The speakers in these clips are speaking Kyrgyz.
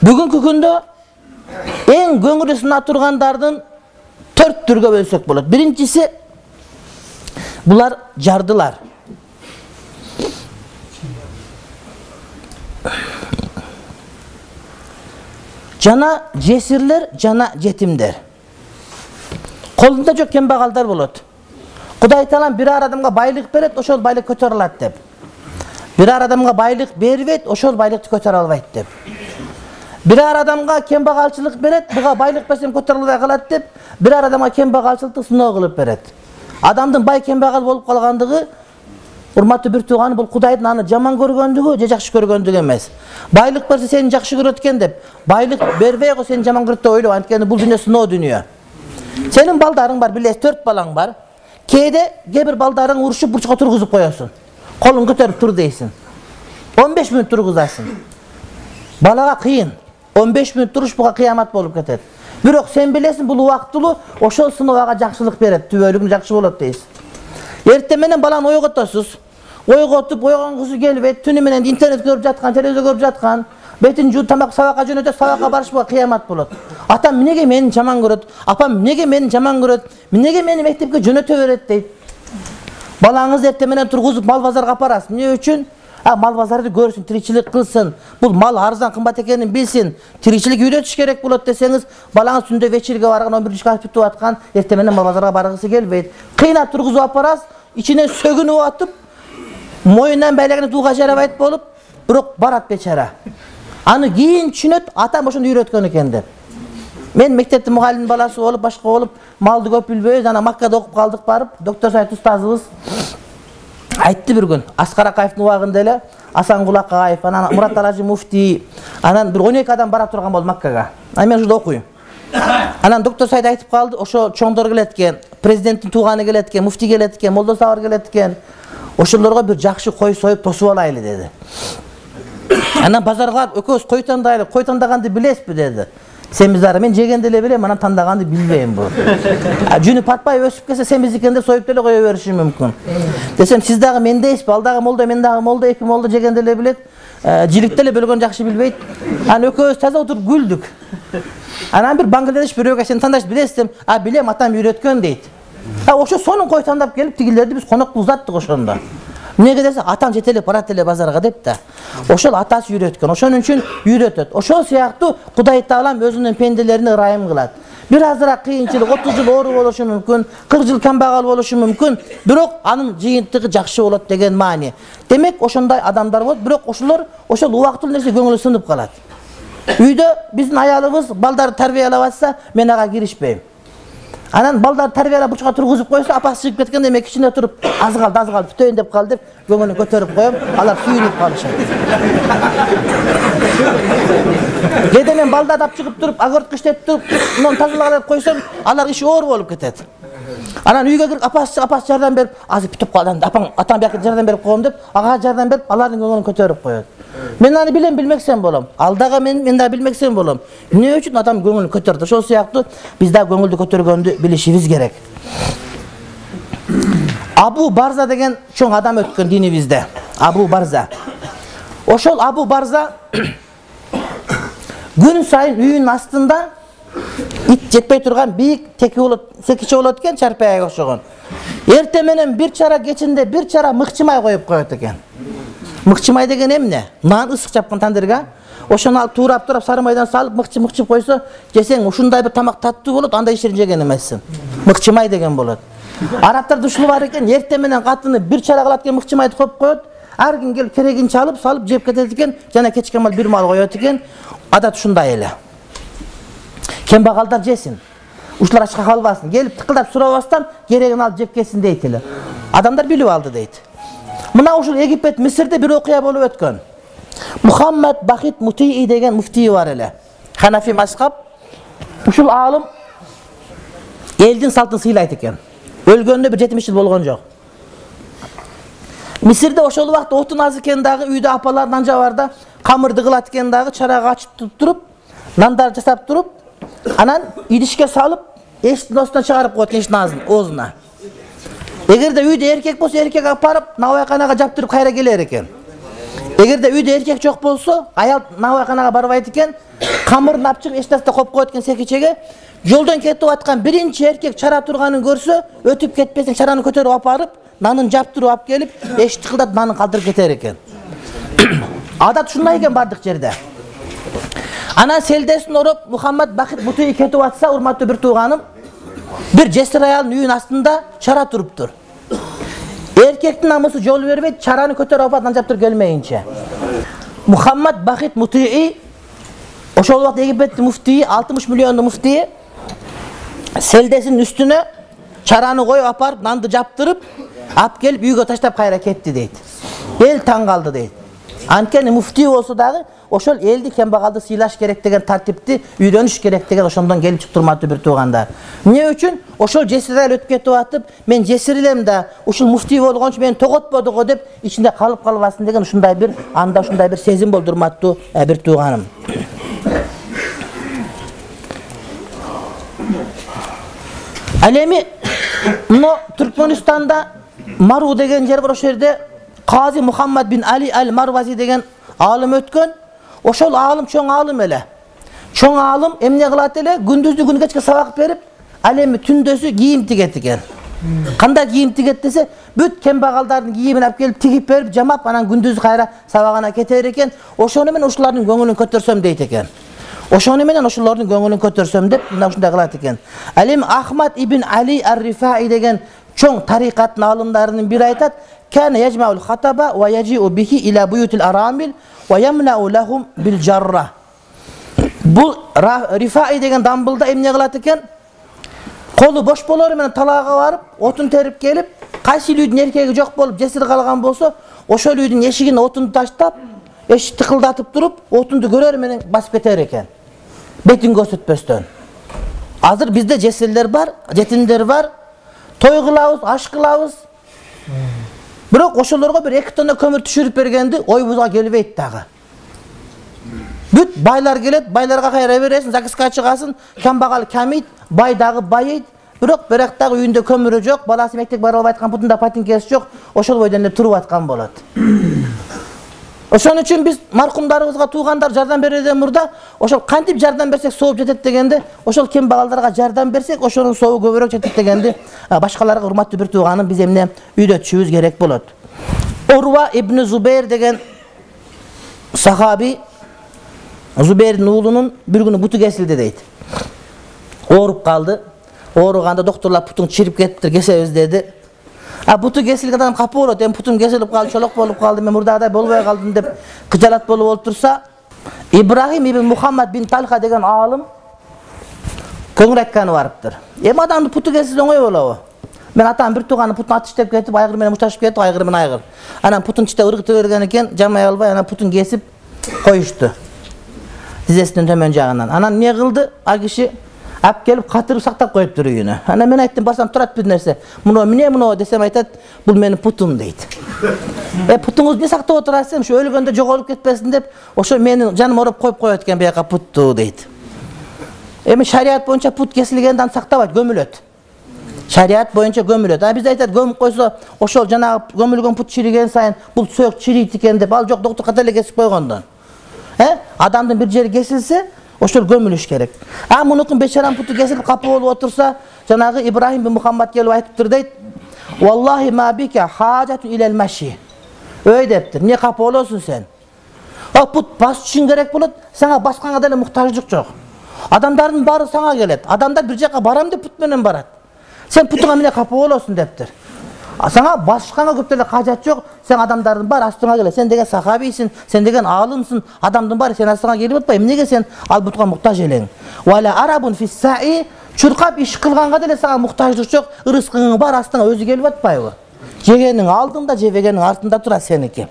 бүгүнкү күндө эң көңүлү сына тургандардын төрт түргө бөлсөк болот. Биринчиси булар жардылар. Жана жесирлер жана жетимдер. Колунда жок кембагалдар болот. Кудай таалам бир ар адамга байлык берет ошол байлык көтөрө алат деп. Бир ар адамга байлык бербейт ошол байлыкты көтөрө албайт деп бир ар адамга кембагалчылык берет буга байлык берсем көтөрө албай калат деп бир ар адамга кембагалчылыкты сыноо кылып берет. Адамдын бай кембагал болуп калгандыгы урматтуу бир тууганым бул кудайдын аны жаман көргөндүгү же жакшы көргөндүгү эмес. Байлык берсе сени жакшы көрөт экен деп байлык бербей койсо сени жаман көрөт деп ойлома анткени бул дүйнө сыноо дүнүйө. Сенин балдарың бар билесиз төрт балаң бар. Кээде кээ бир балдарың урушуп бурчка тургузуп коесуң. Колуң көтөрүп тур дейсиң. Он беш мүнөт тургузасың. Балага кыйын он беш мүнөт туруш буга кыямат болуп кетет. Бирок сен билесиң бул убактылуу ошол сыноо ага жакшылык берет түбөлүгүн жакшы болот дейсиң. Эртең менен баланы ойготосуз. Ойготуп ойгонгусу келбейт түнү менен интернет көрүп жаткан телевизор көрүп жаткан бетин жууп тамак сабакка жөнөтөт сабакка барыш буга кыямат болот. Атам эмнеге мени жаман көрөт? Апам эмнеге мени жаман көрөт? Эмнеге мени мектепке жөнөтө берет? дейт. Балаңызды эртең менен тургузуп мал базарга алып барасыз эмне үчүн мал базарды көрсүн тиричилик кылсын. Бул мал арзан кымбат экенин билсин. Тиричилик үйрөтүш керек болот десеңиз балаңыз түндө вечерге барган он биринчи класс бүтүп аткан эртең менен мал базарга баргысы келбейт. Кыйнап тургузуп алып барасыз ичинен сөгүнүп атып моюнунан байлагандан дууга жарабайт болуп бирок барат бечара. Аны кийин түшүнөт атам ошону үйрөткөн экен деп. Мен мектептин мугалимдин баласы болуп башка болуп малды көп билбейбиз анан маккада окуп калдык барып доктор сайт устазыбыз айтты бир күн. Аскар акаевдин убагында эле асанкул акаев анан мурат алажи муфтий анан бир он эки адам бара турган болду маккага. Анан мен ушунда окуйм анан доктор сайт айтып калды ошо чоңдор келет экен президенттин тууганы келет экен муфтий келет экен молдо сабыр келет экен. Ошолорго бир жакшы кой союп тосуп алайлы деди. Анан базарга экөөбүз кой тандайлы кой тандаганды билесизби деди семиздары мен жегенди эле билем анан тандаганды билбейм бул жүнү патпай өсүп кетсе семиз экен деп союп деле кое бериши мүмкүн. Десем сиз дагы мендейсизби ал дагы молдо мен дагы молдо эки молдо жегенди эле билет. Жиликти эле бөлгөндү жакшы билбейт. Анан экөөбүз таза отуруп күлдүк. Анан бир бангладеш бирөөгө сен тандашты билесиз а билем атам үйрөткөн дейт. Ошо сонун кой тандап келип тигилерди биз конок кылып узаттык ошондо эмнеге десе атам жетелеп барат эле базарга деп да. Ошол атасы үйрөткөн ошон үчүн үйрөтөт. Ошол сыяктуу кудай таалам өзүнүн пенделерине ырайым кылат. Бир азыраак кыйынчылык отуз жыл оору болушу мүмкүн кырк жыл камбагал болушу мүмкүн бирок анын жыйынтыгы жакшы болот деген маани. Демек ошондой адамдар болот бирок ошолор ошол убактылуу нерсе көңүлү сынып калат. Үйдө биздин аялыбыз балдарды тарбиялап атса мен ага киришпейм анан балдарды тарбиялап бурчка тургузуп койсо апасы чыгып кеткенде мен кичине туруп аз калды аз калды бүтөйүн деп калды деп көңүлүн көтөрүп коем алар сүйүнүп калышат кээде мен балдарды алып чыгып туруп огородко иштетип туруп муну тазалагыла деп койсом аларга иши оор болуп кетет анан үйгө кирип апасы апасы жардам берип азыр бүтүп калды апаң атаң бияка жардам берип койгом деп ага жардам берип алардын көңүлүн көтөрүп коет мен аны билем билмексен болом. Ал дагы мен мен дагы билмексен болом. Эмне үчүн адам көңүлүн көтөрдү? Ошол сыяктуу биз дагы көңүлдү көтөргөндү билишибиз керек. Абу барза деген чоң адам өткөн динибизде. Абу барза. Ошол абу барза күн сайын үйүнүн астында ит жетпей турган бийик теки болот секиче болот экен чарпаяга окшогон. Эртең менен бир чара кечинде бир чара мыкчы май коюп коет экен. Мыкчы май деген эмне? Нан ысык жапкан тандырга. Ошону алып туурап туурап сары майдан салып мыкчы мыкчып койсо жесең ушундай бир тамак таттуу болот андай иштерин жеген эмессиң. Мыкчы май деген болот. Арабтарда ушул бар экен эртең менен катыны бир чара кылат экен мыкчы майды коюп коет. Ар ким келип керегин чалып салып жеп кетет экен жана кечке маал бир маал коет экен. Адат ушундай эле кембагалдар жесин? Ушулар ачка калбасын келип тыкылдап сурабастан керегин алып жеп кетсин дейт эле. Адамдар билип алды дейт. Мына ушул египет мисирде бир окуя болуп өткөн. Мухаммад бахит мутии деген муфтий бар эле. Ханафи мазхаб. Ушул аалым элдин салтын сыйлайт экен. Өлгөнүнө бир жетимиш жыл болгон жок. Мисирде ошол убакта отун аз экен дагы үйдө апалар нан жабарда камырды кылат экен дагы чарагы ачып туруп нандарды жасап туруп анан идишке салып эшиктин остуна чыгарып коет эшиктин аазын оозуна. Эгерде үйдө эркек болсо эркек алып барып набайканага жаптырып кайра келер экен. Эгерде үйдө эркек жок болсо аял набайканага барбайт экен камырын алып чыгып эч нерсе коюп коет экен секичеге жолдон кетип аткан биринчи эркек чара турганын көрсө өтүп кетпесин чараны көтөрүп алып барып нанын жаптырып алып келип эшик тыкылдатып нанын калтырып кетер экен. Адат ушундай экен баардык жерде анан селдесин ороп мухаммад бахит бутуи кетип атса урматтуу бир тууганым бир жесир аялдын үйүнүн астында чара туруптур. Эркектин намысы жол бербейт чараны көтөрүп алып нан жаптырып келмейинче. Мухаммад бахит мутии ошол убакта египеттин муфтийи алтымыш миллиондун муфтийи селдесинин үстүнө чараны коюп алып барып нанды жаптырып алып келип үйгө таштап кайра кетти дейт. Эл таң калды дейт анткени муфтий болсо дагы ошол элди кембагалды сыйлаш керек деген тартипти үйрөнүш керек деген ошондон келип чыкты урматтуу бир туугандар эмне үчүн? Ошол жесир аял өтүп кетип атып мен жесир элем да ушул муфтий болгончу мени тоготподу го деп ичинде калып калбасын деген ушундай бир анда ушундай бир сезим болду урматтуу э, бир тууганым. Ал эми мына түркмөнстанда мару деген жер бар ошол жерде кази мухаммад бин али ал марвази деген аалым өткөн. Ошол аалым чоң аалым эле. Чоң аалым эмне кылат эле? Күндүзү күнү кечке сабак берип ал эми түндөсү кийим тигет экен. Кандай кийим тигет десе бүт кембагалдардын кийимин алып келип тигип берип жамап анан күндүзү кайра сабагына кетер экен. Ошону менен ушулардын көңүлүн көтөрсөм дейт экен. Ошону менен ошолордун көңүлүн көтөрсөм деп мына ушундай кылат экен. Ал эми ахмад ибн али ар рифаи деген чоң тарикаттын аалымдарынын бири айтат бул рифаи деген дамбылда эмне кылат экен? Колу бош болору менен талаага барып отун терип келип кайсыл үйдүн эркеги жок болуп жесир калган болсо ошол үйдүн эшигине отунду таштап эшикти тыкылдатып туруп отунду көрөрү менен басып кетер экен. Бетин көрсөтпөстөн. Азыр бизде жесирлер бар жетимдер бар. Той кылабыз аш кылабыз бирок ошолорго бир эки тонна көмүр түшүрүп бергенди оюбузга келбейт дагы. Бүт байлар келет байларга кайра бересиң загизка чыгасың камбагал камийт бай дагы байыйт. Бирок бирок дагы үйүндө көмүрү жок баласы мектепке бара албай аткан путунда патинкеси жок ошол бойдон эле туруп аткан болот ошон үчүн биз маркумдарыбызга туугандар жардам берүүдөн мурда ошол кантип жардам берсек сооп жетет дегенди ошол кембагалдарга жардам берсек ошонун сообу көбүрөөк жетет дегенди башкаларга урматтуу бир тууганым биз эмне үйрөтүшүбүз керек болот. Урва ибн зубейр деген сахаби зубейрдин уулунун бир күнү буту кесилди дейт. Ооруп калды. Ооруганда доктурлар бутуң чирип кетиптир кесебиз деди а буту кесилген адам капа болот. Эми бутум кесилип калды чолок болуп калды мен мурдагыдай болбой калдым деп кыжалат болуп болуп турса ибрахим ибн мухаммад бин талха деген аалым көңүл айтканы барыптыр. Эми адамдын путу кесилсе оңой болобу. Мен атам бир тууганын путун ат тиштеп кетип айгыр менен мушташып кетип айгыр менен айгыр. Анан путун тиштеп ыргыта берген экен жамай албай анан путун кесип коюшту. Тизесинин төмөн жагынан. Анан эмне кылды? Ал киши алып келип катырып сактап коюптур үйүнө. Анан мен айттым барсам турат бир нерсе. Мына эмне мына десем айтат бул менин путум дейт. Э путуңузду эмне сактап отурасыз ушу өлгөндө жоголуп кетпесин деп ошо менин жаным ороп коюп коет экен бияка путту дейт. Эми шарият боюнча пут кесилгенде аны сактабайт көмүлөт. Шарият боюнча көмүлөт. А бизде айтат көмүп койсо ошол жанагы көмүлгөн пут чириген сайын бул сөөк чирийт экен деп. Ал жок доктур ката эле кесип койгондон. Э адамдын бир жери кесилсе ошол көмүлүш керек. А мунукун бечаранын путу кесилип капа болуп отурса жанагы ибрахим мухаммад келип айтыптыр дейт ой дептир эмне капа болосуң сен? Пут басыш үчүн керек болот сага басканга деле муктаждык жок. Адамдардын баары сага келет адамдар бир жака барам деп пут менен барат. Сен путуңа эмне капа болосуң дептир сага басышканга көп деле кажат жок. Сен адамдардын баары астыңа келет сен деген сахабийсиң сен деген аалымсың. Адамдын баары сенин астыңа келип атпайбы эмнеге сен? Ал бутка муктаж элең. Чуркап иш кылганга деле сага муктаждык жок. Ырыскыңдын баары астыңа өзү келип атпайбы? Жегениң алдыңда жебегениң артында турат сеники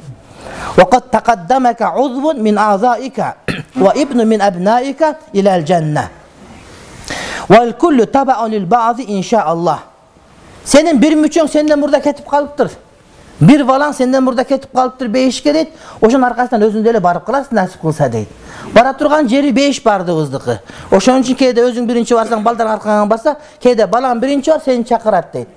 сенин бир мүчөң сенден мурда кетип калыптыр. Бир балаң сенден мурда кетип калыптыр бейишке дейт ошонун аркасынан өзүң деле барып каласың насип кылса дейт. Бара турган жери бейиш баардыгыбыздыкы ошон үчүн кээде өзүң биринчи барсаң балдар аркаңан барса кээде балаң биринчи бар сени чакырат дейт.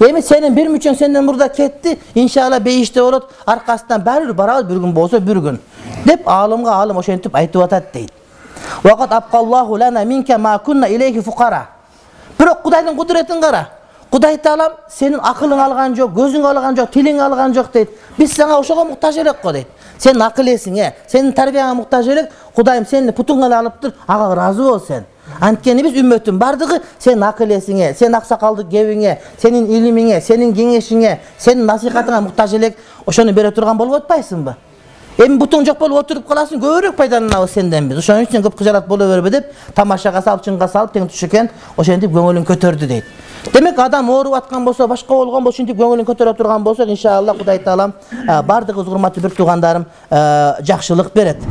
Эми сенин бир мүчөң сенден мурда кетти иншалла бейиште болот аркасынан баары бир барабыз бир күн болсо бир күн деп аалымга аалым ошентип айтып атат дейт. Бирок Кудайдын кудуретін кара. Кудай Таалам сенин акылың алган жок, көзүң алган жок, тилиң алган жок дейт. Биз сага ошого муктаж элек го дейт. Сенин акыл эсиңе, сенин тарбияңа муктаж элек. Кудайым сени путуңа алыптыр, ага ыраазы бол сен. Анткени биз үммөттүн бардыгы сенин акыл эсиңе, сенин аксакалдык кебиңе, сенин илимиңе, сенин кеңешиңе, сенин насихатыңа муктаж элек. Ошону бере турган болуп атпайсыңбы? Эми бутуң жок болуп отуруп каласың көбүрөөк пайдаланабыз сенден биз. Ошон үчүн көп кыжаат боло бербе деп тамашага салып чыңга салып тең туш экен ошентип көңүлүн көтөрдү дейт. Демек адам ооруп аткан болсо башка болгон болсо ушинтип көңүлүн көтөрө турган болсо иншалла кудай таалам баардыгыбызга урматтуу бир туугандарым жакшылык берет